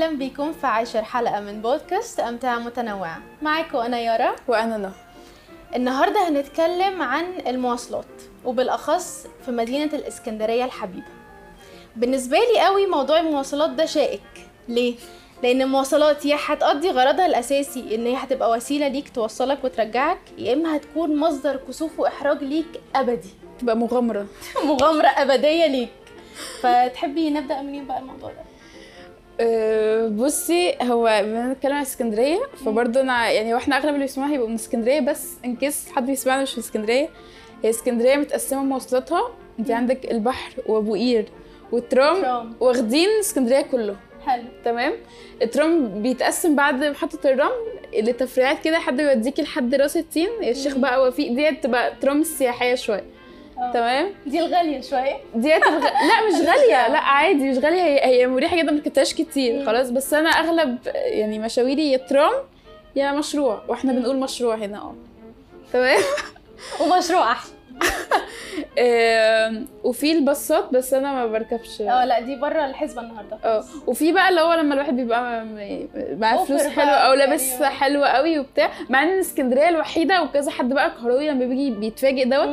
أهلا بيكم في عاشر حلقة من بودكاست امتعه متنوعة. معاكم أنا يارا. وأنا نهى النهارده هنتكلم عن المواصلات وبالأخص في مدينة الإسكندرية الحبيبة. بالنسبة لي قوي موضوع المواصلات ده شائك. ليه؟ لأن المواصلات يا هتقضي غرضها الأساسي إن هي هتبقى وسيلة ليك توصلك وترجعك يا إما هتكون مصدر كسوف وإحراج ليك أبدي. تبقى مغامرة. مغامرة أبدية ليك. فتحبي نبدأ منين بقى الموضوع ده؟ أه، بصي هو بما إننا بنتكلم عن اسكندرية فبرضه أنا يعني وإحنا أغلب اللي بيسمعوها هيبقوا من اسكندرية بس ان كيس حد بيسمعنا مش من اسكندرية هي اسكندرية متقسمة مواصلاتها انت. عندك البحر وأبو قير والترام ترام. واخدين اسكندرية كله حلو تمام الترام بيتقسم بعد محطة الرمل لتفريعات كده حد بيوديكي لحد راس التين الشيخ. بقى وفيق ديت تبقى ترام السياحية شوية آه. تمام؟ دي الغالية شوية. ديت الغ... لا مش غالية. لا عادي مش غالية. هي هي مريحة جدا ما ركبتهاش كتير. خلاص. بس أنا أغلب يعني مشاويري يا ترام يا مشروع وإحنا بنقول مشروع هنا آه. تمام؟ ومشروع أحلى وفي الباصات بس أنا ما بركبش. آه لا دي بره الحسبة النهارده. آه. وفي بقى اللي هو لما الواحد بيبقى معاه فلوس حلوة أو لابس يعني. حلو قوي وبتاع مع إن اسكندرية الوحيدة وكذا حد بقى كهروي لما بيجي بيتفاجئ دوت.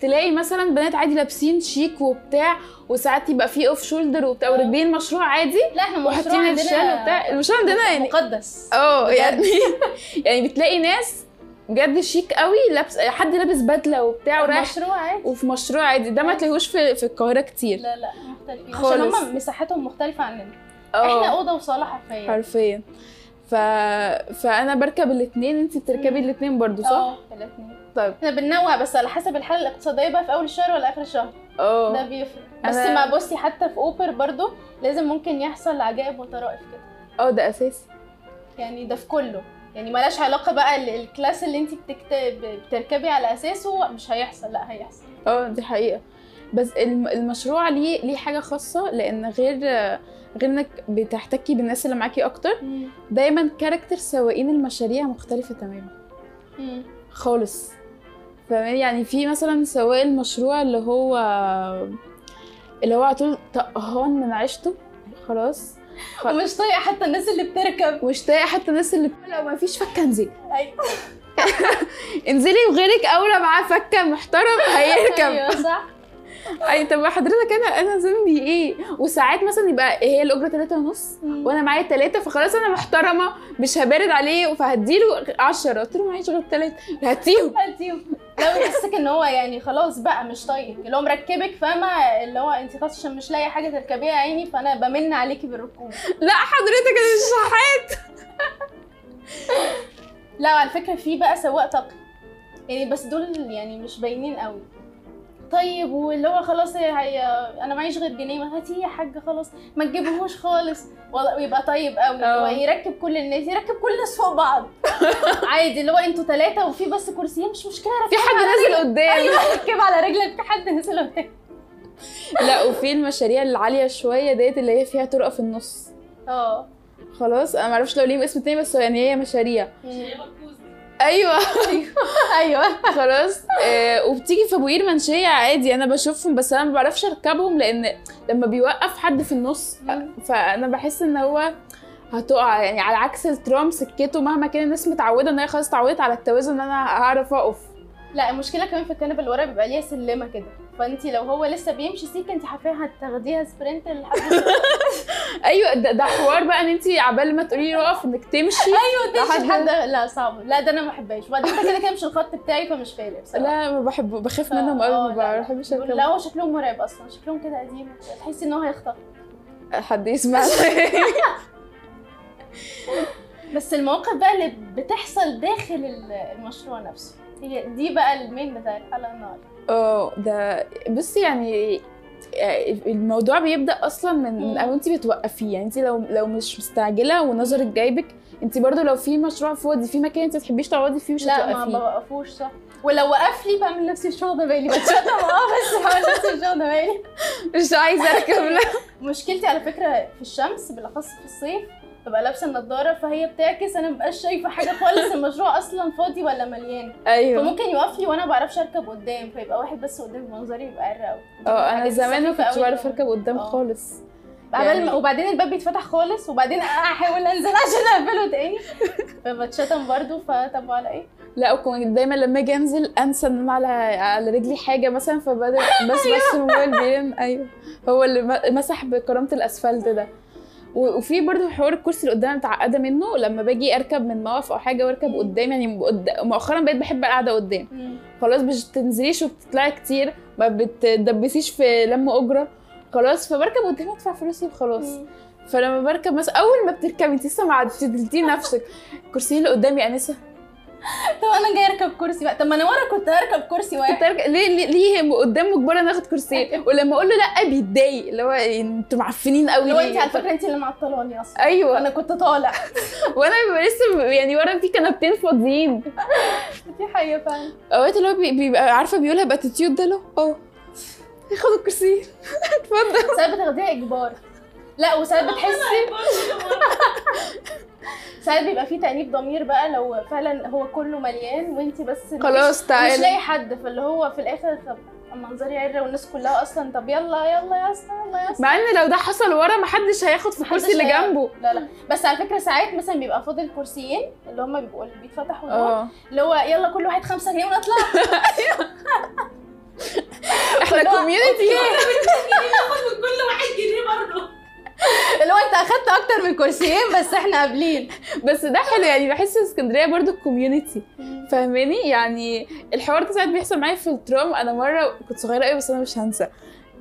تلاقي مثلا بنات عادي لابسين شيك وبتاع وساعات يبقى فيه off shoulder وبتاع. وراكبين مشروع عادي لا إحنا وحاطين الشال وبتاع. المشروع عندنا يعني مقدس. آه. يعني يعني بتلاقي ناس بجد شيك قوي لابس حد لابس بدلة وبتاع ورايح مشروع عادي. وفي مشروع عادي. ده ما تلاقيهوش في في القاهرة كتير. لا لا مختلفين. عشان خالص. هم مساحتهم مختلفة عننا. آه. إحنا أوضة وصالة حرفيا. حرفيا. ف... فأنا بركب الاثنين انت بتركبي. الاثنين برضو صح؟ آه الاثنين طيب. إحنا بننوع بس على حسب الحالة الاقتصادية بقى في أول الشهر ولا آخر الشهر. ده آه بيفرق بس أنا- ما بصي حتى في أوبر برضو لازم ممكن يحصل عجائب وطرائف كده. آه ده أساسي. يعني ده في كله. يعني ملاش علاقة بقى ال- ال class اللي انت بتكتب بتركبي على أساسه مش هيحصل. لا هيحصل. آه دي حقيقة. بس الم- المشروع ليه ليه حاجة خاصة؟ لأن غير غير إنك بتحتكي بالناس اللي معاكي أكتر دايما character سواقين المشاريع مختلفة تماما. خالص. فاهماني؟ يعني في مثلا سواق المشروع اللي هو اللي هو على طول طقهان من عيشته خلاص. خ- ومش طايقة حتى الناس اللي بتركب. مش طايقة حتى الناس اللي لو ما فيش فكة انزلي. أيوه. انزلي وغيرك أولى معاه فكة محترم هيركب. أيوه صح. أي طب حضرتك أنا أنا ذنبي إيه؟ وساعات مثلا يبقى هي الاجره 3 ونص وأنا معايا 3 فخلاص أنا محترمة مش هبارد عليه فهديله 10 قلت له معيش غير 3 هاتيهم. هاتيهم. لو يحسسك ان هو يعني خلاص بقى مش طايق اللي هو مركبك فاهمة؟ اللي هو انت خلاص عشان مش لاقي حاجة تركبيها يا عيني فأنا بمن عليكي بالركوب. لا حضرتك أنا مش شحات لا على فكرة في بقى سواق تقي يعني بس دول يعني مش باينين قوي. طيب واللي هو خلاص هي أنا معيش غير جنيه ما هاتيه يا حاجة خلاص. ما تجيبهوش خالص. ويبقى طيب قوي آه. ويركب كل الناس يركب كل الناس فوق بعض. عادي اللي هو أنتوا ثلاثة وفي بس كرسيين مش مشكلة في حد نازل. قدام أيوه ركب على رجلك في حد نزل قدام لا وفي المشاريع العالية شوية ديت اللي هي فيها طرقة في النص. آه. خلاص أنا معرفش لو ليهم اسم تاني بس يعني هي مشاريع. أيوه. أيوه. خلاص. آه وبتيجي في أبو قير منشية عادي أنا بشوفهم بس أنا ما بعرفش أركبهم لأن لما بيوقف حد في النص. فأنا بحس إن هو هتقع يعني على عكس الترام سكته مهما كان الناس متعودة إن هي خلاص اتعودت على التوازن إن أنا هعرف أقف. لا المشكلة كمان في الكنبه اللي ورا بيبقى ليها سلمة كده. فانت لو هو لسه بيمشي سيكة انت حرفيا هتاخديها sprint لحد أيوه ده, ده حوار بقى إن انت عبال ما تقولي له اقف إنك تمشي. أيوه تمشي لحد لا صعب. لا ده أنا ما بحبهاش. وبعدين ده كده كده مش الخط بتاعي فمش فارق بصراحة. لا ما بحب بخاف منهم قوي ما. بحبش لا هو شكلهم مرعب أصلا. شكلهم كده قديم. تحسي إن هو هيخطف. حد يسمع. بس المواقف بقى اللي بتحصل داخل ال- المشروع نفسه. هي دي بقى المين بتاع الحلقة النهارده. آه ده بصي يعني الموضوع بيبدأ أصلا من. اول انت بتوقفيه يعني انت لو لو مش مستعجلة ونظرك جايبك انت برضو لو في مشروع فاضي في مكان انت ما تحبيش تقعدي فيه مش لا ما هتوقفيه. بوقفوش صح. ولو وقف لي بعمل نفسي مش واخده بالي. بتشتم آه بس بعمل نفسي مش واخده بالي. مش عايزة أركب. مشكلتي على فكرة في الشمس بالأخص في الصيف ببقى لابسة النضارة فهي بتعكس أنا مبقاش شايفة حاجة خالص المشروع أصلا فاضي ولا مليان. أيوه. فممكن يقف لي وأنا ما بعرفش اركب قدام فيبقى واحد بس قدام منظري بيبقى عرق قوي آه أنا زمان ما كنتش بعرف أركب اركب قدام آه. خالص. يعني- ما- وبعدين الباب بيتفتح خالص وبعدين أحاول أنزل عشان أقفله تاني. فبتشتم برضو فطب على إيه؟ لا وكنت دايما لما أجي أنزل أنسى إن أنا على على رجلي حاجة مثلا فبدأ بس بس الموبايل بين أيوه. هو اللي مسح بكرامة الأسفلت ده. وفي برضه حوار الكرسي اللي قدام متعقدة منه لما باجي أركب من موقف أو حاجة وأركب قدام يعني مؤخرا بقيت بحب القعدة قدام. خلاص مش بتنزليش وبتطلعي كتير ما بتدبسيش في لم أجرة. خلاص فبركب قدام ادفع فلوسي وخلاص. فلما بركب مثلا أول ما بتركبي انت لسه ما عدلتي نفسك الكرسي اللي قدامي أنسة؟ طب أنا جاي أركب كرسي بقى. طب ما أنا ورا كنت هركب كرسي كنت واحد أرجع- ليه ليه, ليه قدام مجبرة ناخد كرسيين ولما أقول له لأ بيتضايق. اللي هو أنتوا معفنين قوي لو ليه؟ انت على فكرة انت اللي معطلاني أصلا. أيوه. أنا كنت طالع. وأنا ببقى لسه يعني ورا في كنبتين فاضيين. دي حقيقة فعلا. أوقات اللي هو بي- بيبقى عارفة بيقولها بأتيتيود ده له آه ياخد الكرسي. اتفضل. ساعات بتاخديها إجبار. لا وساعات بتحسي ساعات بيبقى فيه تأنيب ضمير بقى لو فعلا هو كله مليان وانت بس خلاص مش تعالى لاقي حد فاللي هو في الآخر طب منظري عرة والناس كلها أصلا طب يلا يلا يا أسطى يلا يا أسطى. مع إن لو ده حصل ورا محدش هياخد في الكرسي اللي. جنبه. لا لا. بس على فكرة ساعات مثلا بيبقى فاضل كرسيين اللي هم بيبقوا اللي بيتفتحوا دول آه. اللي هو يلا كل واحد خمسة جنيه ونطلع. إحنا اللي هو community ناخد من كل واحد جنيه برضه. اللي هو انت أخدت أكتر من كرسيين بس إحنا قابلين. بس ده حلو يعني بحس اسكندرية برضو community فاهماني؟ يعني الحوار ده ساعات بيحصل معايا في الترام. أنا مرة كنت صغيرة قوي بس أنا مش هنسى.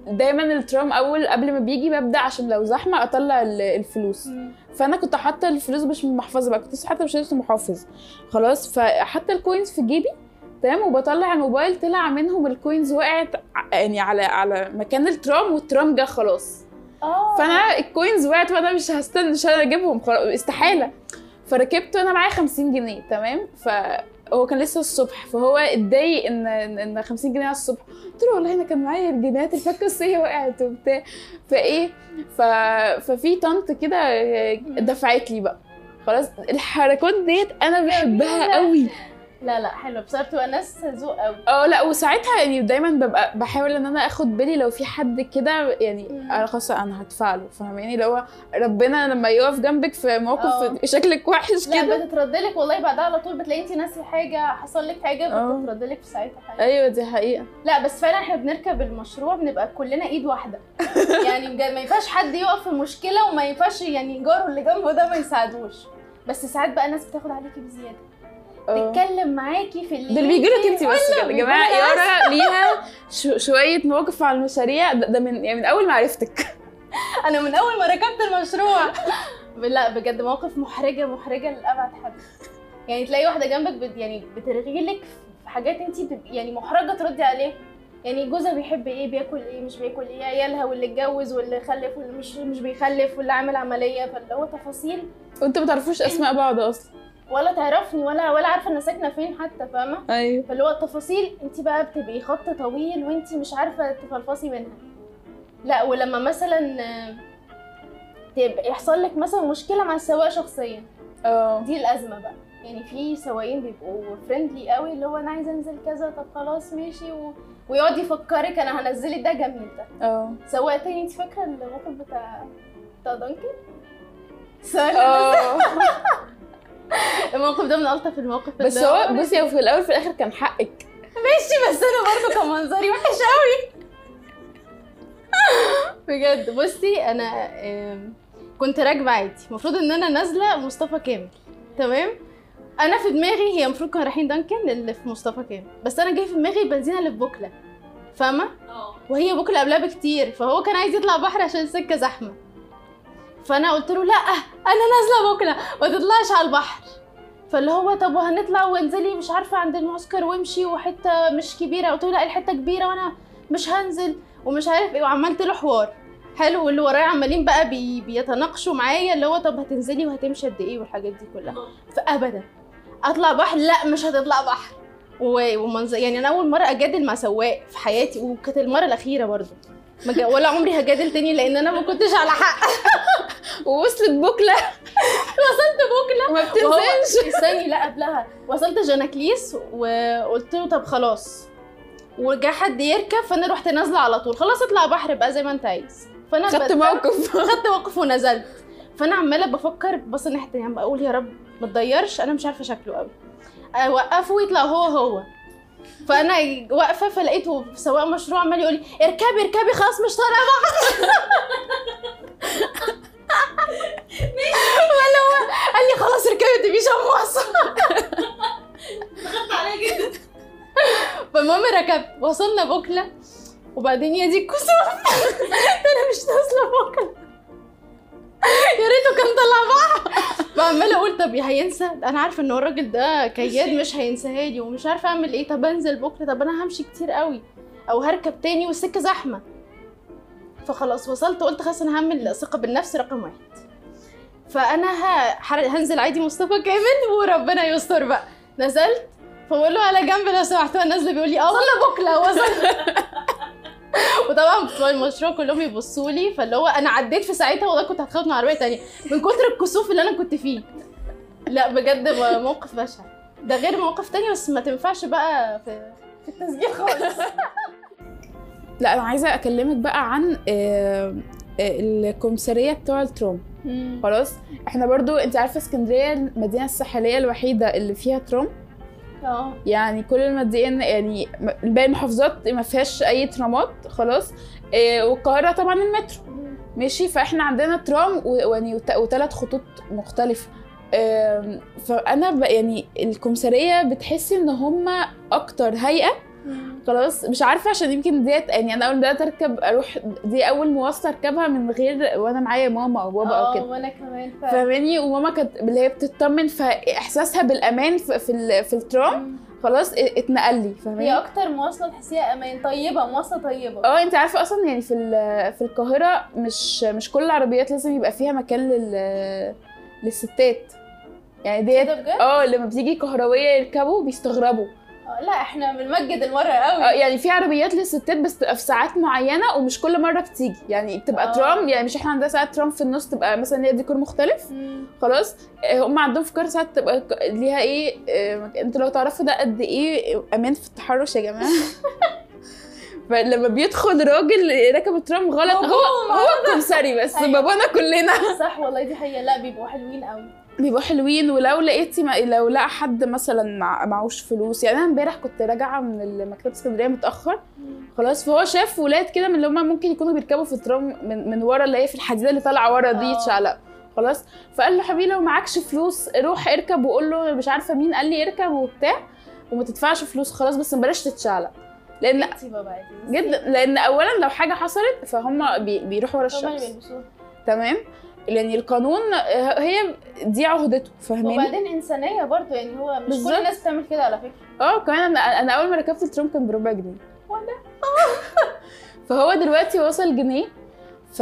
دايما الترام أول قبل ما بيجي ببدأ عشان لو زحمة أطلع ال- الفلوس. فأنا كنت حاطة الفلوس مش من محفظة بقى. كنت لسه حاطة مش لسه محافظ. خلاص فحاطة ال coins في جيبي تمام؟ وبطلع الموبايل طلع منهم ال coins وقعت يعني على على مكان الترام والترام جه خلاص. آه. فانا ال coins وقعت وأنا مش هستنى مش اجيبهم خلاص استحالة. فركبت وأنا معايا 50 جنيه تمام؟ فهو كان لسه الصبح فهو اتضايق إن إن إن 50 جنيه على الصبح. قلت له والله أنا كان معايا الجنيهات الفكه الصيني وقعت وبتاع. فإيه ف... ففي طنط كده دفعت لي بقى. خلاص الحركات ديت أنا بحبها قوي لا لا حلو بصراحه بتبقى ناس ذوق قوي آه لا وساعتها يعني دايما ببقى بحاول إن أنا آخد بالي لو في حد كده يعني. أنا خلاص أنا هدفع له فاهماني لو هو ربنا لما يقف جنبك في موقف آه. شكلك وحش لا كده بتترد لك والله بعدها على طول بتلاقي انت ناسي حاجة حصل لك حاجة آه. بتترد لك في ساعتها حاجة أيوه دي حقيقة لا بس فعلا إحنا بنركب المشروع بنبقى كلنا إيد واحدة يعني بجد ما ينفعش حد يقف في مشكلة وما ينفعش يعني جاره اللي جنبه ده ما يساعدوش بس ساعات بقى ناس بتاخد عليكي بزيادة. تتكلم معاكي في اللي دول بيجوا لك انت بس كده. يا جماعة يارا ليها شو شوية مواقف على المشاريع. ده, ده من يعني من أول ما عرفتك. أنا من أول ما ركبت المشروع. لا بجد موقف محرجة محرجة لأبعد حد. يعني تلاقي واحدة جنبك بت يعني بترغي لك في حاجات انت يعني محرجة تردي عليه يعني جوزها بيحب إيه بياكل إيه مش بياكل إيه عيالها واللي اتجوز واللي خلف واللي مش مش بيخلف واللي عامل عملية. فاللي هو تفاصيل. وانتوا ما تعرفوش أسماء بعض أصلا. ولا تعرفني ولا ولا عارفة أنا ساكنة فين حتى فاهمة؟ أيوه. فاللي هو التفاصيل أنت بقى بتبقي خط طويل وأنت مش عارفة تفلفصي منها. لا ولما مثلا آه، تبقى يحصل لك مثلا مشكلة مع السواق شخصيا. آه. دي الأزمة بقى. يعني في سواقين بيبقوا فريندلي قوي اللي هو أنا عايزة أنزل كذا طب خلاص ماشي و... ويقعد يفكرك أنا هنزلك ده جنب ده. آه. سواق تاني أنت فاكرة الموقف بتاع بتاع دانكن سؤال. آه الموقف ده من ألطف المواقف بس هو بصي هو في الأول في الآخر كان حقك. ماشي بس أنا برضه كان منظري وحش قوي بجد. بصي أنا كنت راكبة عادي. المفروض إن أنا نازلة مصطفى كامل. تمام؟ أنا في دماغي هي المفروض كنا رايحين دانكن اللي في مصطفى كامل. بس أنا جاي في دماغي البنزينة اللي في بوكلة. فاهمة؟ آه. وهي بوكلة قبلها بكتير. فهو كان عايز يطلع بحر عشان السكه زحمة. فأنا قلت له لا أنا نازلة بوكله ما تطلعش على البحر. فاللي هو طب وهنطلع وانزلي مش عارفة عند المعسكر وامشي وحتة مش كبيرة. قلت له لا الحتة كبيرة وأنا مش هنزل ومش عارف إيه وعملت له حوار. حلو واللي ورايا عمالين بقى بي بيتناقشوا معايا اللي هو طب هتنزلي وهتمشي قد إيه والحاجات دي كلها. فابدا أطلع بحر لا مش هتطلع بحر. ومنظر يعني أنا أول مرة أجادل مع سواق في حياتي وكانت المرة الأخيرة جا- ولا عمري هجادل تاني لأن أنا ما كنتش على حق. ووصلت بوكله وصلت بوكله ما بتنزلش. استني لا قبلها. وصلت جناكليس وقلت له طب خلاص. وجا حد يركب فأنا رحت نازلة على طول. خلاص اطلع بحر بقى زي ما أنت عايز. فأنا خدت موقف. خدت موقف ونزلت. فأنا عمالة بفكر بص الناحيه التانيه عم بقول يا رب ما تضيرش. أنا مش عارفة شكله قوي أوقفه ويطلع هو هو. فأنا واقفة فلقيته سواق مشروع عمال يقول لي اركبي اركبي خلاص مش طالع ولا هو قال لي خلاص اركبي مش مواصل ضغطت عليا جدا. فالمهم ركبت وصلنا بوكله وبعدين يا دي الكسوف أنا مش نازلة بوكله يا ريته كان طلع معاها فعمالة أقول طب هينسى؟ أنا عارفة إن هو الراجل ده كياد مش هينساها لي ومش عارفة أعمل إيه. طب أنزل بكره طب أنا همشي كتير قوي. أو هركب تاني والسكة زحمة. فخلاص وصلت قلت خلاص أنا هعمل ثقة بالنفس رقم واحد. فأنا هنزل عادي مصطفى كامل وربنا يستر بقى. نزلت فبقول له على جنب لو سمحت وأنا نازله بيقول لي آه وصلنا بكرة وصلنا. وطبعا بتوع المشروع كلهم يبصوا لي فاللي هو أنا عديت في ساعتها والله كنت هتخبط مع عربية تانية. من كتر الكسوف اللي أنا كنت فيه. لا بجد موقف بشع. ده غير مواقف تانية بس ما تنفعش بقى في في التسجيل خالص. لا أنا عايزة أكلمك بقى عن آه، آه، الكمثريه بتوع الترام خلاص إحنا برضو أنت عارفة اسكندرية المدينة الساحلية الوحيدة اللي فيها ترام آه. يعني كل المدينة يعني باقي المحافظات ما فيهاش أي ترامات خلاص إيه والقاهرة طبعا المترو. ماشي؟ فإحنا عندنا ترام وثلاث خطوط مختلفة. آم، فأنا يعني الكمثريه بتحسي إن هم أكتر هيئة خلاص مش عارفة عشان يمكن ديت يعني أنا أول ما بدات أركب أروح دي أول مواصلة أركبها من غير وأنا معايا ماما أو بابا أو كده. وأنا كمان ف... فاهماني؟ وماما كانت اللي هي بتطمن فإحساسها بالأمان في في, ال- في الترام خلاص اتنقل لي هي فاهماني أكتر مواصلة تحسيها أمان. طيبة مواصلة طيبة. آه أنت عارفة أصلا يعني في في القاهرة مش مش كل العربيات لازم يبقى فيها مكان لل للستات. يعني ديت بجد؟ آه لما بتيجي كهروية يركبوا بيستغربوا. آه، لا إحنا بنمجد المرة قوي. آه يعني في عربيات للستات بس تبقى في ساعات معينة ومش كل مرة بتيجي. يعني بتبقى آه. ترام يعني مش إحنا عندنا ساعات ترام في النص تبقى مثلا ليها ديكور مختلف. مم. خلاص. آه، هم عندهم في القاهره ساعات تبقى ليها إيه آه، أنتوا لو تعرفوا ده قد إيه أمان في التحرش يا جماعة. فلما بيدخل راجل راكب الترام غلط هو هو الكمثري بس أيوة. بابانا كلنا. صح والله دي حقيقة. لا بيبقوا حلوين قوي. بيبقوا حلوين ولو لقيتي ما لو لقى حد مثلا مع معهوش فلوس. يعني أنا امبارح كنت راجعة من مكتبة اسكندرية متأخر. خلاص فهو شاف ولاد كده من اللي هم ممكن يكونوا بيركبوا في الترام من, من ورا اللي هي في الحديدة اللي طالعة ورا دي آه. يتشعلق خلاص فقال له حبيبي لو معكش فلوس روح اركب وقول له مش عارفة مين قال لي اركب وبتاع وما تدفعش فلوس خلاص بس بلاش تتشعلق لأن جدا لأن اولا لو حاجة حصلت فهم بي بيروحوا ورا الشمس. تمام؟ يعني القانون آه، هي دي عهدته فاهماني؟ وبعدين إنسانية برضو يعني هو مش بالظبط. كل الناس بتعمل كده على فكرة. آه كمان أنا أنا أول ما ركبت الترام كان بربع جنيه. فهو دلوقتي وصل جنيه ف...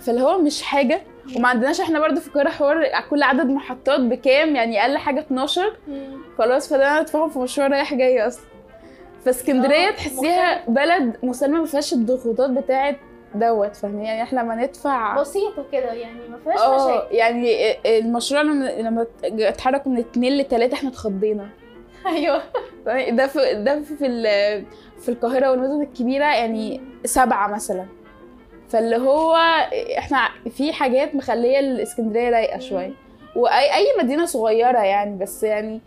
فاللي هو مش حاجة. وما عندناش إحنا برضو في القاهرة حوار كل عدد محطات بكام يعني أقل حاجة 12 خلاص فده أنا ادفعهم في مشروع رايح جاي أصلا. فاسكندرية آه، تحسيها بلد مسالمة ما فيهاش الضغوطات بتاعت دوت فاهمين يعني إحنا لما ندفع بسيطه كده يعني ما فيهاش آه مشاكل. يعني المشروع لما لما اتحركوا من اتنين لتلاتة إحنا اتخضينا. أيوه. ده في ده في في القاهرة والمدن الكبيرة يعني سبعة مثلا. فاللي هو إحنا في حاجات مخلية الإسكندرية رايقة شوية. وأي أي مدينة صغيرة يعني بس يعني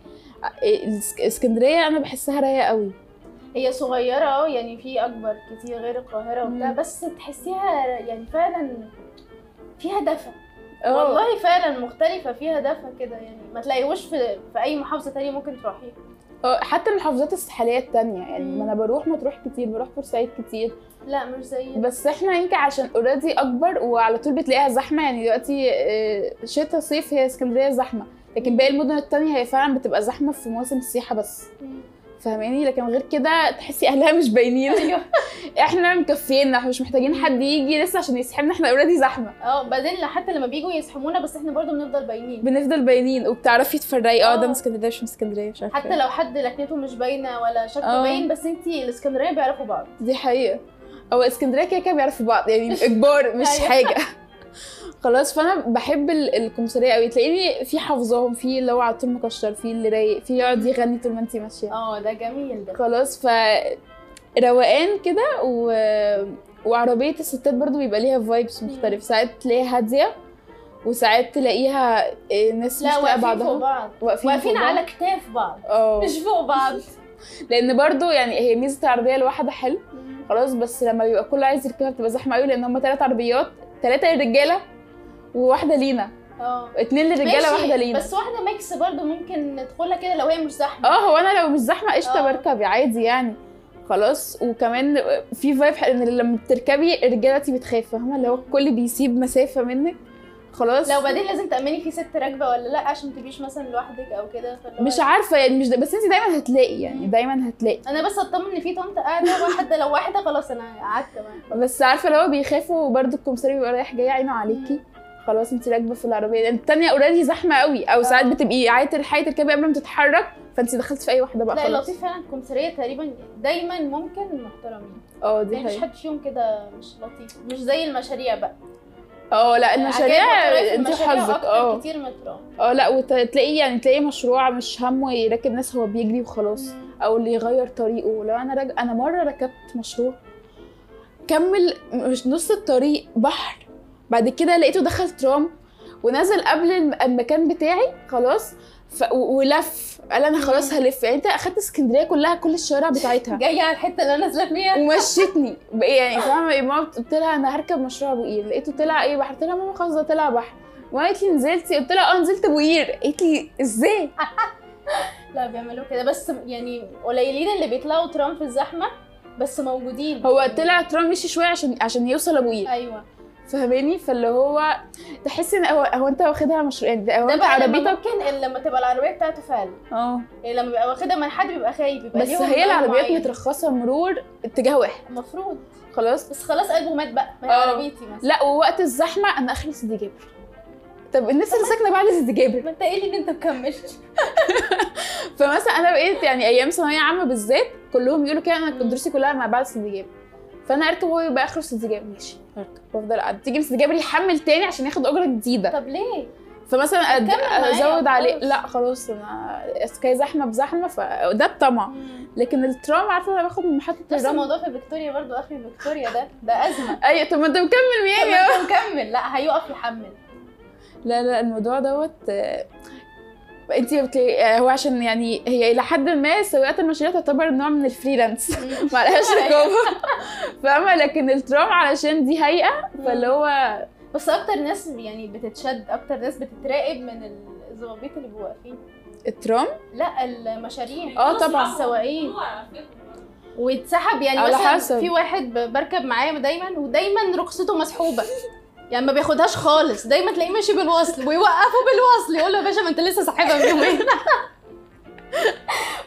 إسكندرية أنا بحسها رايقة قوي هي صغيرة آه يعني في أكبر كتير غير القاهرة وبتاع. بس تحسيها يعني فعلا فيها دفى. آه. والله فعلا مختلفة فيها دفى كده يعني ما تلاقيهوش في في أي محافظة تانية ممكن تروحيها. آه حتى المحافظات الساحلية التانية يعني. ما أنا بروح مطروح كتير بروح بورسعيد كتير. لا مش زي بس إحنا يمكن عشان اوريدي أكبر وعلى طول بتلاقيها زحمة يعني دلوقتي آه، شتاء صيف هي اسكندرية زحمة لكن باقي المدن التانية هي فعلا بتبقى زحمة في مواسم السياحة بس. فاهماني؟ لكن غير كده تحسي أهلها مش باينين. أيوه. إحنا مكفينا إحنا مش محتاجين حد يجي لسه عشان يسحبنا إحنا already زحمة. آه بعدين حتى لما بيجوا يزحمونا بس إحنا برضو بنفضل باينين. بنفضل باينين وبتعرفي تفرقي. آه ده آه. من اسكندرية مش من اسكندرية مش عارفة. حتى. لو حد لكنته مش باينة ولا شكله آه. باين بس انتي الاسكندريه بيعرفوا بعض. دي حقيقة. هو اسكندرية كده كده بيعرفوا بعض يعني اجبار مش أيوة. حاجة. خلاص فأنا بحب ال- الكمثريه قوي تلاقيني في حافظاهم في اللي هو على طول مكشر في اللي رايق في يقعد يغني طول ما انت ماشية. آه ده جميل ده. خلاص ف روقان كده و... وعربية الستات برضو بيبقى ليها فايبس مختلف. ساعات تلاقيها هادية وساعات تلاقيها إيه، ناس مش لا طايقة واقفين فوق بعضها بعض. واقفين واقفين فوق. على كتاف بعض. آه. مش فوق بعض. لأن برضو يعني هي ميزة العربية الواحدة حلو. خلاص بس لما بيبقى كله عايز يركبها بتبقى زحمة قوي لأن هم ثلاث عربيات ثلاثة للرجالة وواحدة لينا. آه. اتنين للرجالة واحدة لينا. بس واحدة mix برضو ممكن ندخلها كده لو هي مش زحمة. آه هو أنا لو مش زحمة قشطة آه. بركب عادي يعني. خلاص وكمان في vibe إن لما بتركبي الرجالة دي بتخاف فاهمة؟ اللي هو الكل بيسيب مسافة منك. خلاص. لو بعدين لازم تأمني في ست راكبة ولا لأ عشان ما تبقيش مثلا لوحدك أو كده؟ مش عارفة يعني مش ده بس انت دايما هتلاقي يعني دايما هتلاقي. أنا بس اطمن إن في طنط قاعدة واحدة لو واحدة خلاص أنا قعدت بس عارفة لو بيخافوا برضو الكمساري بيبقى رايح جاي عينه عليكي. خلاص انت راكبه في العربية. يعني التانية اوريدي زحمة قوي. أو ساعات آه. بتبقي عايزه تلحقي تركبي قبل ما تتحرك فانت دخلتي في أي واحدة بقى لا خلاص. اللطيف فعلا الكمثريه تقريبا. دايما ممكن محترمين آه دي يعني حقيقة. حد فيهم كده مش لطيف. مش زي المشاريع بقى. آه لا المشاريع عجائب أنت المشاريع حظك. آه. كتير مترو آه لا وتلاقيه يعني تلاقيه مشروع مش همه يركب ناس هو بيجري وخلاص. أو اللي يغير طريقه. لو أنا راج... أنا مرة ركبت مشروع كمل مش نص الطريق بحر. بعد كده لقيته دخل ترام ونزل قبل الم- المكان بتاعي خلاص. ف... ولف. قال أنا خلاص هلف. يعني أنت أخدت اسكندرية كلها كل الشوارع بتاعتها. جاية على الحتة اللي أنا نازله فيها. ومشيتني. يعني فاهمة؟ ماما قلت لها أنا هركب مشروع أبو قير. لقيته طلع إيه بحر؟ قلت لها ماما خلاص ده طلع بحر. وما قالت لي نزلتي قلت لها آه نزلت أبو قير. قالت لي إزاي؟ لا بيعملوا كده. بس يعني قليلين اللي بيطلعوا ترام في الزحمة بس موجودين. هو طلع ترام مشي شوية عشان عشان يوصل أبو قير. أيوه. فاهماني؟ فاللي هو تحس إن هو, هو أنت واخدها مشروع يعني ده- هو أنت عربيتك ممكن لما تبقى العربية بتاعته فعلا آه. يعني لما بيبقى واخدها من حد بيبقى خايف بيبقى بس هي العربيات. مترخصة مرور اتجاه واحد. المفروض. خلاص؟ بس خلاص قلبه مات بقى ما هي آه. عربيتي مثلا. لا ووقت الزحمة أنا اخري سيدي جابر. طب الناس اللي ساكنة بعد سيدي جابر. ما أنت قايل إن أنت مكملش. فمثلا أنا بقيت يعني أيام ثانوية عامة بالذات كلهم يقولوا كده أنا كنت دروسي كلها مع بعض سيدي جابر. فانا اركب وهو يبقى اخره سيدي جابر ماشي وافضل قاعد. تيجي جابر يحمل تاني عشان ياخد أجرة جديدة. طب ليه؟ فمثلا أد... أزود عليه. لا خلاص أنا كي زحمة بزحمة فده الطمع. لكن الترام عارفة أنا باخد من محطة الرمل. الموضوع في فيكتوريا برضو أخي فيكتوريا ده ده أزمة. أيوه طب ما أنت مكمل طب ميامي أهو. انت مكمل. لا هيقف يحمل. لا لا الموضوع دوت انت بتلاقي آه، هو عشان يعني هي إلى حد ما سواقات المشاريع تعتبر نوع من ال freelance. ما لهاش رقابة. فاهمة؟ لكن الترام علشان دي هيئة فاللي هو بس أكتر ناس يعني بتتشد أكتر ناس بتتراقب من الظباطيط اللي بيبقوا واقفين. الترام؟ لا المشاريع. آه طبعا. السواقين. ويتسحب يعني مثلا. في واحد بركب معاه دايما ودايما رخصته مسحوبة. يعني ما بياخدهاش خالص. دايما تلاقيه ماشي بالوصل ويوقفه بالوصل يقول له يا باشا ما انت لسه ساحبها من يومين.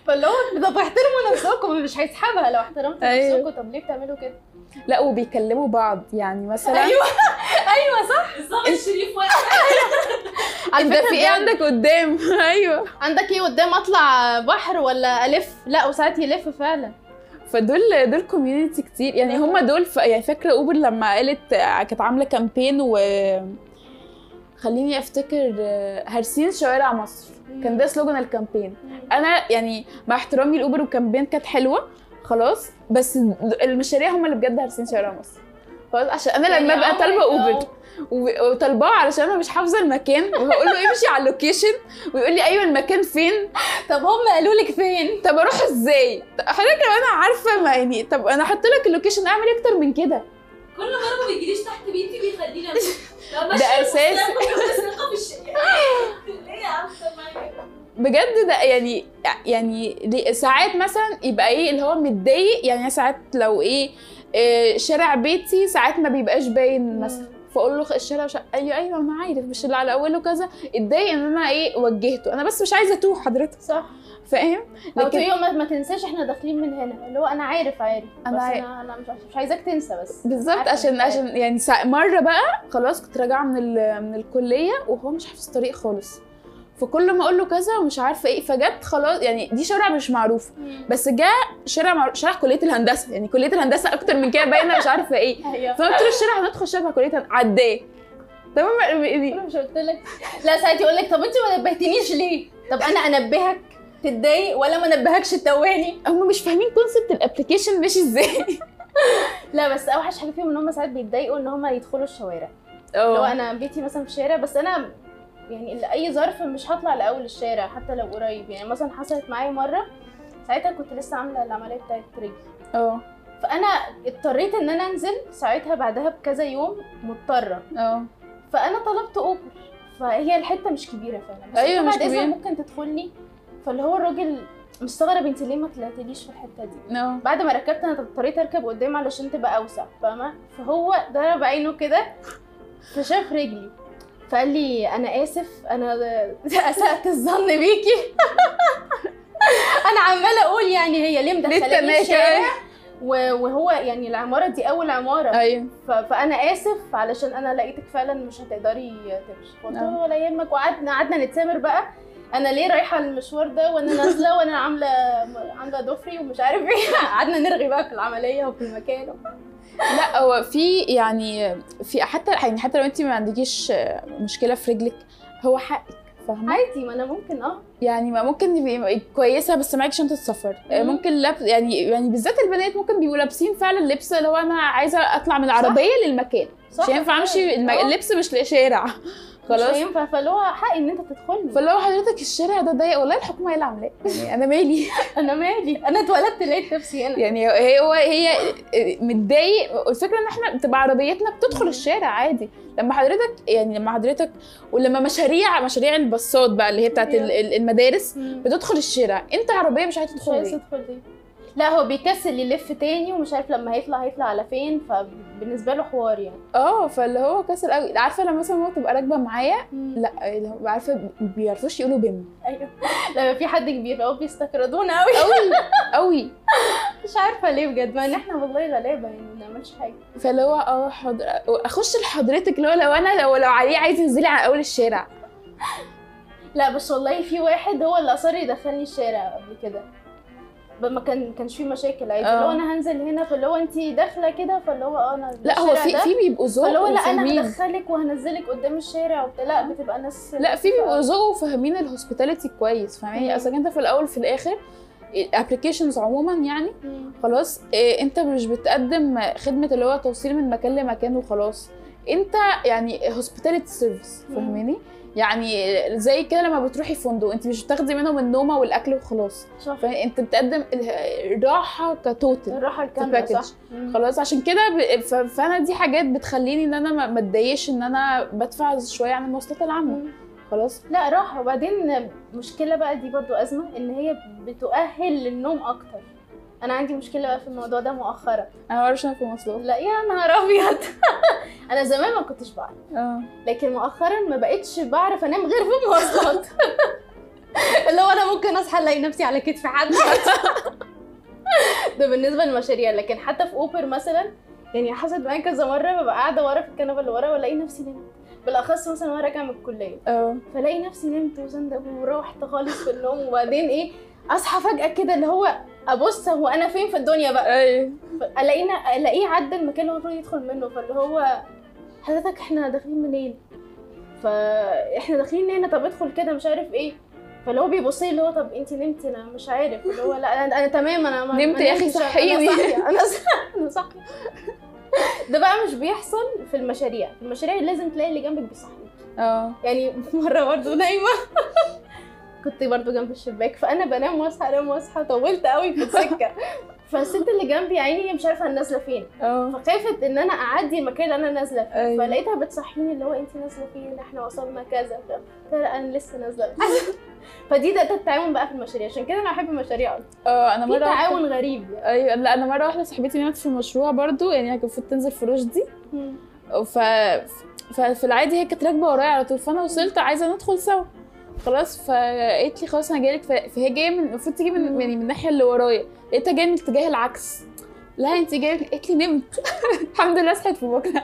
فاللي هو طب احترموا نفسكم مش هيسحبها لو احترمتوا أيوه. نفسكم. طب ليه بتعملوا كده؟ لا وبيكلموا بعض. يعني مثلا أيوه. أيوه صح. الظابط الشريف واقف. على انت في إيه. عندك قدام؟ أيوه. عندك إيه قدام؟ أطلع بحر ولا ألف؟ لا وساعات يلف فعلا. فدول دول community كتير. يعني هم دول ف... يعني فاكرة أوبر لما قالت كانت عاملة campaign و خليني أفتكر هرسين شوارع مصر. كان ده slogan ال campaign أنا يعني مع احترامي لأوبر وال campaign كانت حلوة خلاص بس المشاريع هم اللي بجد هرسين شوارع مصر. خلاص عشان أنا لما يعني ابقى عمرك- طالبة اوبر آه. وطالباه علشان أنا مش حافظة المكان وهقول له امشي على ال location ويقول لي أيوه المكان فين؟ طب هم قالوا لك فين؟ طب أروح إزاي؟ حضرتك لو أنا عارفة ما يعني طب أنا أحط لك ال location أعمل إيه أكتر من كده؟ كل مرة ما بيجيليش تحت بيتي بيخليني ده كده؟ بجد ده يعني يعني ساعات مثلا يبقى إيه اللي هو متضايق يعني ساعات لو إيه شارع بيتي ساعات ما بيبقاش باين مثلا. فأقول له الشارع وش... أيوه أيوه أنا عارف مش اللي على أوله كذا. اتضايق إن أنا إيه وجهته. أنا بس مش عايزة أتوه حضرتك. صح. فاهم؟ لكن تقولي ما, ما تنساش إحنا داخلين من هنا. اللي هو أنا عارف عارف. أنا بس عارف. أنا أنا مش مش عايزاك تنسى بس. بالظبط عشان عشان يعني سا... مرة بقى خلاص كنت راجعة من ال... من الكلية وهو مش حافظ الطريق خالص. فكل ما أقول له كذا ومش عارفة إيه فجت خلاص يعني دي شارع مش معروف. بس جاء شارع معروف شارع كلية الهندسة يعني كلية الهندسة أكتر من كده باينة مش عارفة إيه. أيوه. فقلت له الشارع هندخل شارع كلية. عداه. تمام يعني أنا مش قلت لك. لا ساعات يقول لك طب أنت ما نبهتنيش ليه؟ طب أنا أنبهك تتضايق ولا ما نبهكش تتوهني هم مش فاهمين concept ال application ماشي إزاي. لا بس أوحش حاجة فيهم إن هم ساعات بيتضايقوا إن هم يدخلوا الشوارع. لو أنا بيتي مثلا في الشارع بس أنا يعني لاي ظرف مش هطلع لأول الشارع حتى لو قريب. يعني مثلا حصلت معايا مرة ساعتها كنت لسه عاملة العملية بتاعت رجلي. آه. فأنا اضطريت إن أنا أنزل ساعتها بعدها بكذا يوم مضطرة. آه. فأنا طلبت أوبر. فهي الحتة مش كبيرة فعلا. بس أنت مش كبيرة. ممكن تدخلني. فاللي هو الراجل مستغرب أنت ليه ما طلعتليش في الحتة دي؟ آه. بعد ما ركبت أنا اضطريت أركب قدام علشان تبقى أوسع فاهمة؟ فهو ضرب عينه كده فشاف رجلي. فقال لي أنا آسف أنا أسأت الظن بيكي. أنا عمالة أقول يعني هي ليه مدخلاني. الشارع و- وهو يعني العمارة دي أول عمارة. أيوه. فأنا آسف علشان أنا لقيتك فعلا مش هتقدري تمشي. فقلت له آه. ولا يهمك. وقعدنا قعدنا نتسامر بقى. أنا ليه رايحة المشوار ده؟ وأنا نازلة وأنا عاملة عاملة ضفري ومش عارف إيه. قعدنا نرغي بقى في العملية وفي المكان. لا هو في يعني في حتى يعني حتى لو انت ما عندكيش مشكلة في رجلك هو حقك فاهمة عادي ما أنا ممكن آه يعني ما ممكن تبقي كويسة بس معاكي شنطه سفر مم. ممكن لاب يعني يعني بالذات البنات ممكن بيبقوا لابسين فعلا لبس اللي هو أنا عايزة أطلع من العربية للمكان مش هينفع أمشي. آه. اللبس مش لشارع خلاص. مش هينفع. فاللي هو حق إن أنت تدخل فاللي هو حضرتك الشارع ده ضيق والله الحكومة هي اللي عاملاه. يعني أنا مالي. أنا مالي. أنا اتولدت لقيت نفسي هنا. يعني هو هي متضايق. الفكرة إن إحنا بتبقى عربيتنا بتدخل. الشارع عادي. لما حضرتك يعني لما حضرتك ولما مشاريع مشاريع الباصات بقى اللي هي بتاعت ال- ال- المدارس. بتدخل الشارع. أنت عربية مش عايزه تدخل ليه؟ لا هو بيكسل يلف تاني ومش عارف لما هيطلع هيطلع على فين فبالنسبة له حوار يعني. آه فاللي هو كسل قوي. عارفة لما مثلا ماما تبقى راكبة معايا؟ لا هو عارفة ما بيعرفوش يقولوا بم أيوه. لما في حد كبير قوي بيستكردونا قوي قوي قوي مش عارفة ليه بجد مع إن إحنا والله غلابه يعني ما بنعملش حاجة. فاللي هو آه حضر... أخش لحضرتك اللي هو لو أنا لو لو عليه عايز ينزلي على أول الشارع. لا بس والله في واحد هو اللي أصر يدخلني الشارع قبل كده. ما كان كانش في مشاكل عادي آه. اللي هو أنا هنزل هنا فاللي هو انت داخلة كده فاللي هو آه أنا لا هو في. في بيبقوا ذوق فاللي هو لا أنا. هدخلك وهنزلك قدام الشارع وبتاع لا بتبقى ناس لا في بيبقوا ذوق وفاهمين ال hospitality كويس فاهماني. أصل أنت في الأول في الآخر ال applications عموما يعني مم. خلاص إيه أنت مش بتقدم خدمة اللي هو توصيل من مكان لمكان وخلاص أنت يعني hospitality service. فاهماني يعني زي كده لما بتروحي فندق انت مش بتاخدي منهم النومة والأكل وخلاص. صح. فانت بتقدم الراحة ك total الراحة الكاملة. صح. خلاص عشان كده ب... ف... فأنا دي حاجات بتخليني إن أنا ما اتضايقش إن أنا بدفع شوية عن المواصلات العامة. خلاص. لا راحة. وبعدين مشكلة بقى دي برضو أزمة إن هي بتؤهل للنوم أكتر. أنا عندي مشكلة بقى في الموضوع ده مؤخرا. أنا ما بعرفش انام في المواصلات لا يا نهار أبيض. أنا زمان ما كنتش بعرف. آه. لكن مؤخرا ما بقتش بعرف أنام غير في المواصلات. اللي هو أنا ممكن أصحى ألاقي نفسي على كتف حد. ده بالنسبة للمشاريع. لكن حتى في أوبر مثلا يعني حصلت معايا كذا مرة ببقى قاعدة ورا في الكنبة اللي ورا وألاقي نفسي نمت. بالأخص مثلا وأنا راجعة من الكلية. آه. فلاقي نفسي نمت وزندق وروحت خالص في النوم. وبعدين إيه أصحى فجأة كده اللي هو أبص هو أنا فين في الدنيا بقى؟ أيوه ألاقينا ألاقيه عدى المكان اللي هو المفروض يدخل منه فاللي هو حضرتك إحنا داخلين منين؟ فإحنا داخلين هنا طب ادخل كده مش عارف إيه. فاللي هو بيبص لي اللي هو طب انت نمتي أنا مش عارف. اللي هو لا أنا, أنا تمام أنا نمت يا أنا صحيني. أنا صاحية أنا صاحية. ده بقى مش بيحصل في المشاريع. في المشاريع لازم تلاقي اللي جنبك بيصحيك آه. يعني مرة برضه نايمة. كنت برضه جنب الشباك فأنا بنام وأصحى أنام وأصحى طولت قوي في السكة. فالست اللي جنبي يا عيني هي مش عارفة أنا نازلة فين. آه. فخافت إن أنا أعدي المكان اللي أنا نازلة. فيه أيوة. فلقيتها بتصحيني اللي هو انت نازلة فين؟ إحنا وصلنا كذا. قلت أنا لسه نازلة. فدي ده ده التعاون بقى في المشاريع. عشان كده أنا بحب المشاريع. آه أنا مرة واحدة- تعاون غريب يعني. أيوه لا أنا مرة واحدة صاحبتي نامت في المشروع برضو يعني هي كانت المفروض تنزل في رشدي ف... ففي العادي هي كانت راكبة ورايا على طول. فأنا وصلت عايزة ندخل سوا. خلاص فقالت لي خلاص أنا جايلك. فهي جاية من المفروض تيجي من. يعني من الناحية اللي ورايا. لقيتها جاية من الاتجاه العكس. لا انت جاية قالت لي نمت. الحمد لله صحيت في بكرة.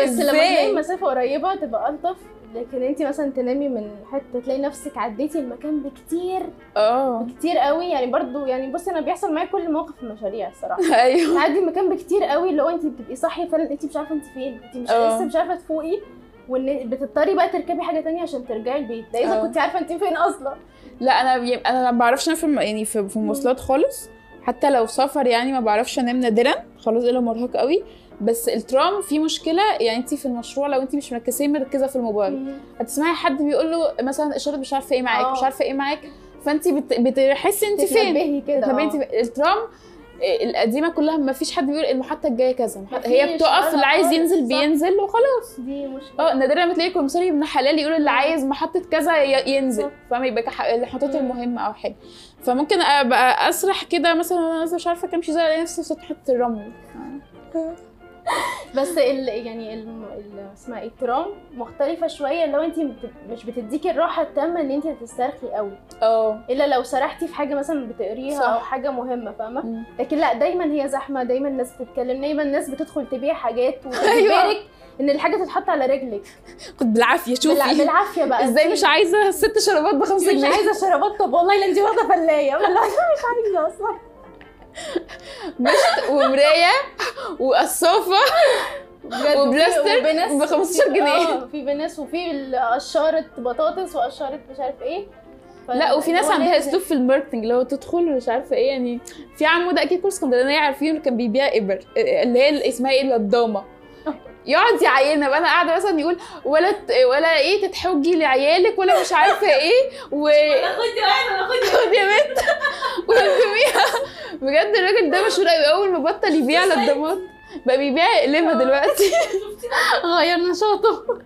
بس لما؟ تلاقي مسافة قريبة تبقى ألطف. لكن انت مثلا تنامي من حتة تلاقي نفسك عديتي المكان بكتير. آه. كتير قوي. يعني برضو يعني بصي أنا بيحصل معايا كل موقف في المشاريع الصراحة. أيوه. تعدي المكان بكتير قوي اللي هو انت بتبقي صاحية فعلا انت مش عارفة انت فين انت مش آه. لسه مش عارفة تفوقي. وإن بتضطري بقى تركبي حاجة تانية عشان ترجعي البيت. ده إذا آه. كنت عارفة انت فين أصلا. لا أنا بي... أنا ما بعرفش أنام في الم- يعني في, في المواصلات خالص. حتى لو سفر يعني ما بعرفش أنام نادرا. خلاص الا مرهق قوي؟ بس الترام فيه مشكلة. يعني انت في المشروع لو انت مش مركزين مركزة في الموبايل. هتسمعي حد بيقول له مثلا اشاره مش عارفة إيه معاك آه. مش عارفة إيه معاك. فانت بت... بتحسي انت فين؟ كده تتنبهي آه. انت في- الترام آه، القديمة كلها ما فيش حد بيقول المحطة الجاية كذا. هي بتقف اللي عايز ينزل صح. بينزل وخلاص. دي مشكلة. آه نادرا لما تلاقي كمسري ابن حلال يقول اللي عايز محطة كذا ينزل. فاهمه يبقى مم. المهمة أو حاجة. فممكن أبقى أسرح كده مثلا نازله مش عارفة كام ألاقي نفسي في سطح الرمل. بس ال يعني ال اسمها إيه الترام مختلفة شوية. لو انت مش بتديكي الراحة التامة ان انت تسترخي قوي. آه. إلا لو سرحتي في حاجة مثلا بتقريها صح. أو حاجة مهمة فاهمة. لكن لأ دايما هي زحمة دايما الناس بتتكلم دايما الناس بتدخل تبيع حاجات أيوة. وتجبرك إن الحاجة تتحط على رجلك. خد بالعافية بالع- شوفي بالعافية بقى. إزاي مش عايزة ست شرابات بخمسة مش جنيه؟ عايزة شرابات طب والله لا انت واخدة فلاية. والله مش عايزة أصلا. مشط ومراية وقصافة وبلاستر ب 15 جنيه. آه في بناس وفي قشارة بطاطس وقشارة مش عارف إيه. لا وفي ناس عندها. أسلوب في ال marketing اللي هو تدخل مش عارفة إيه يعني في عمو ده أكيد كل اسكندرانيه عارفين اللي كان بيبيع إبر اللي هي اسمها إيه اللضامه يقعد يعيننا بقى أنا قاعدة مثلا يقول ولا ولا إيه تتحوجي لعيالك ولا مش عارفة إيه و خدي واحد أنا خدي. خد يا بنت. ويرميها. بجد الراجل ده مشهور قوي. أول ما بطل يبيع لضامات بقى بيبيع اقلمه دلوقتي. غير نشاطه.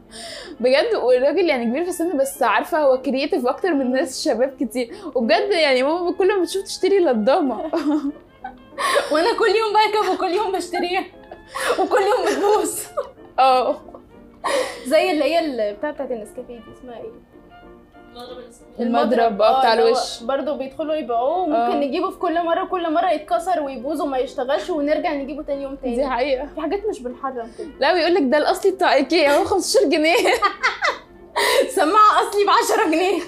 بجد والراجل يعني كبير في السن بس عارفة هو كرييتيف أكتر من ناس شباب كتير. وبجد يعني ماما كل ما بتشوف تشتري لضامه وأنا كل يوم بركب وكل يوم بشتريها. وكل يوم بتبوظ آه. زي اللي هي بتاعت النسكافيه دي اسمها إيه؟ المضرب، آه، بتاع الوش. برضه بيدخلوا يبيعوه. آه. وممكن نجيبه في كل مرة كل مرة يتكسر ويبوظ وما يشتغلش ونرجع نجيبه تاني يوم دي تاني حقيقة. في حاجات مش بنحرم كده. لا بيقول لك ده الأصلي بتاع إيكيا هو 15 جنيه. سماعة أصلي ب 10 جنيه.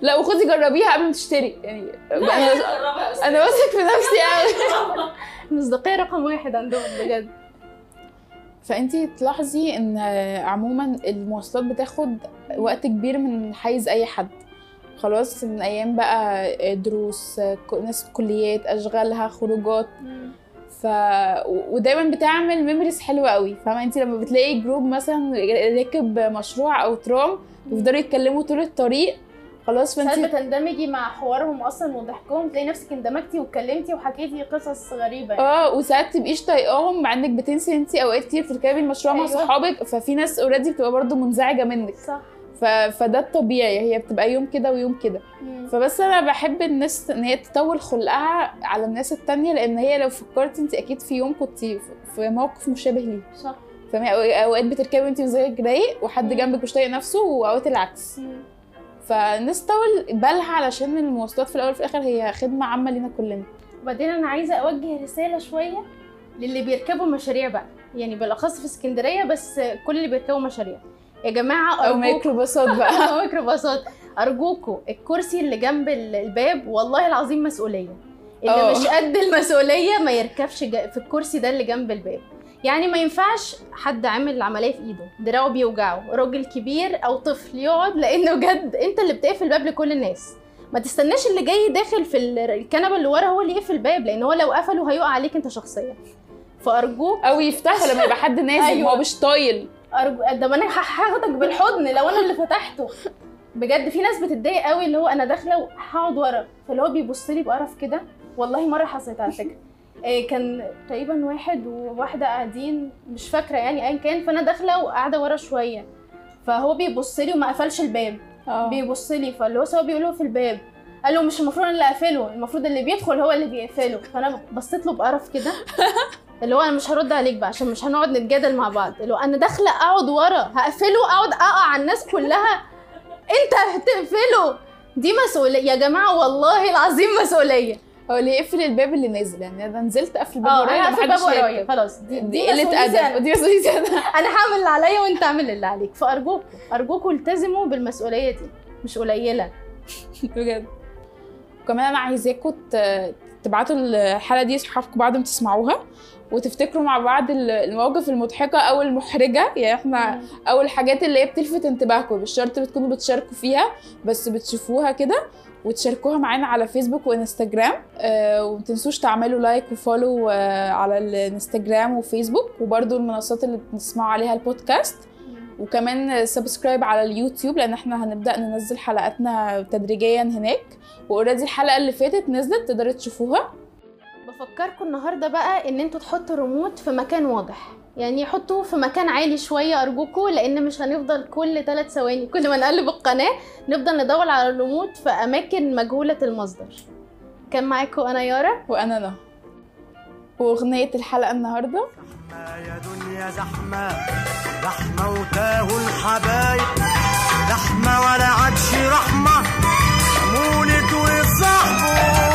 لا وخدي جربيها قبل ما تشتري. يعني أنا أنا واثق في نفسي قوي المصداقيه رقم واحد عندهم بجد. فانت تلاحظي ان عموما المواصلات بتاخد وقت كبير من حيز اي حد. خلاص من أيام بقى دروس ناس كليات اشغالها خروجات. ف ودايما بتعمل memories حلوة قوي. فاهمة؟ انت لما بتلاقي group مثلا ركب مشروع أو ترام بيفضلوا يتكلموا طول الطريق خلاص ساعات فانت بتندمجي مع حوارهم أصلا وضحكهم تلاقي نفسك اندمجتي واتكلمتي وحكيتي قصص غريبة. يعني. آه وساعات تبقيش طايقاهم مع إنك بتنسي انت أوقات كتير بتركبي المشروع مع أيوة. صحابك ففي ناس اوريدي بتبقى برضو منزعجة منك. صح. ف... فده الطبيعي هي بتبقى يوم كده ويوم كده. فبس أنا بحب الناس إن هي تطول خلقها على الناس التانية لأن هي لو فكرتي انت أكيد في يوم كنت في- موقف مشابه ليه صح. فاهمة أو- أوقات بتركبي وانت مزاجك رايق وحد مم. جنبك مش طايق نفسه وأوقات العكس. فالناس تطول بالها علشان المواصلات في الأول وفي الآخر هي خدمة عامة لينا كلنا. وبعدين أنا عايزة أوجه رسالة شوية للي بيركبوا مشاريع بقى. يعني بالأخص في اسكندرية بس كل اللي بيركبوا مشاريع. يا جماعة أو ميكروباصات بقى. أو ميكروباصات. ارجوكوا الكرسي اللي جنب ال- الباب والله العظيم مسؤولية. اللي آه. مش قد المسؤولية ما يركبش في الكرسي ده اللي جنب الباب. يعني ما ينفعش حد عامل العملية في ايده. دراعه بيوجعه. راجل كبير أو طفل يقعد لأنه بجد انت اللي بتقفل الباب لكل الناس. ما تستناش اللي جاي داخل في ال- الكنبة اللي ورا هو اللي يقفل الباب لأن هو لو قفله هيقع عليك انت شخصيا. فأرجوك أو يفتحوا لما يبقى حد نازل. أيوة. هو مش طايل. أرجو ده أنا هاخدك بالحضن لو أنا اللي فتحته. بجد في ناس بتتضايق قوي اللي هو أنا داخلة وهقعد ورا. فاللي هو بيبص لي بقرف كده. والله مرة حصلت على فكرة. كان تقريبا واحد وواحدة قاعدين مش فاكرة يعني ايا كان فأنا داخلة وقاعدة ورا شوية. فهو بيبص لي وما قفلش الباب. آه. بيبص لي فاللي هو سوا بيقول له في الباب. قال له مش المفروض أنا اللي أقفله المفروض اللي بيدخل هو اللي بيقفله. فأنا بصيت له بقرف كده. اللي هو أنا مش هرد عليك بقى عشان مش هنقعد نتجادل مع بعض. اللي هو أنا داخلة أقعد ورا هقفله أقعد أقع على الناس كلها. أنت هتقفله؟ دي مسؤوليه يا جماعة والله العظيم مسؤولية. هو اللي يقفل الباب اللي نازل؟ يعني أنا نزلت اقفل الباب آه ورايا أنا هقفل حدش الباب ورايا. خلاص دي, دي دي قلة. أدب. ودي مسؤوليتي أنا أنا هعمل اللي عليا وأنت اعمل اللي عليك. فارجوكوا ارجوكوا التزموا بالمسؤولية دي. مش قليلة. بجد. وكمان أنا عايزاكم تبعتوا الحلقة دي لاصحابكم بعد ما تسمعوها وتفتكروا مع بعض ال- المواقف المضحكة أو المحرجة. يعني إحنا أو الحاجات اللي هي بتلفت انتباهكم مش شرط بتكونوا بتشاركوا فيها بس بتشوفوها كده. وتشاركوها معانا على فيسبوك وإنستجرام. آه، ومتنسوش تعملوا like و follow آه، على الإنستجرام وفيسبوك وبرضو المنصات اللي بتسمعوا عليها البودكاست. وكمان subscribe على اليوتيوب لأن إحنا هنبدأ ننزل حلقاتنا تدريجيا هناك. و already الحلقة اللي فاتت نزلت تقدروا تشوفوها. بفكركم النهارده بقى إن أنتوا تحطوا الريموت في مكان واضح. يعني حطوه في مكان عالي شوية أرجوكوا لأن مش هنفضل كل ثلاث ثواني كل ما نقلب القناة نفضل ندور على الريموت في أماكن مجهولة المصدر. كان معاكم أنا يارا؟ وأنا نهى وأغنية الحلقة النهارده؟ يا دنيا زحمة زحمة وتاهوا الحبايب. زحمة ولا عادش رحمة مولد وصاحبه.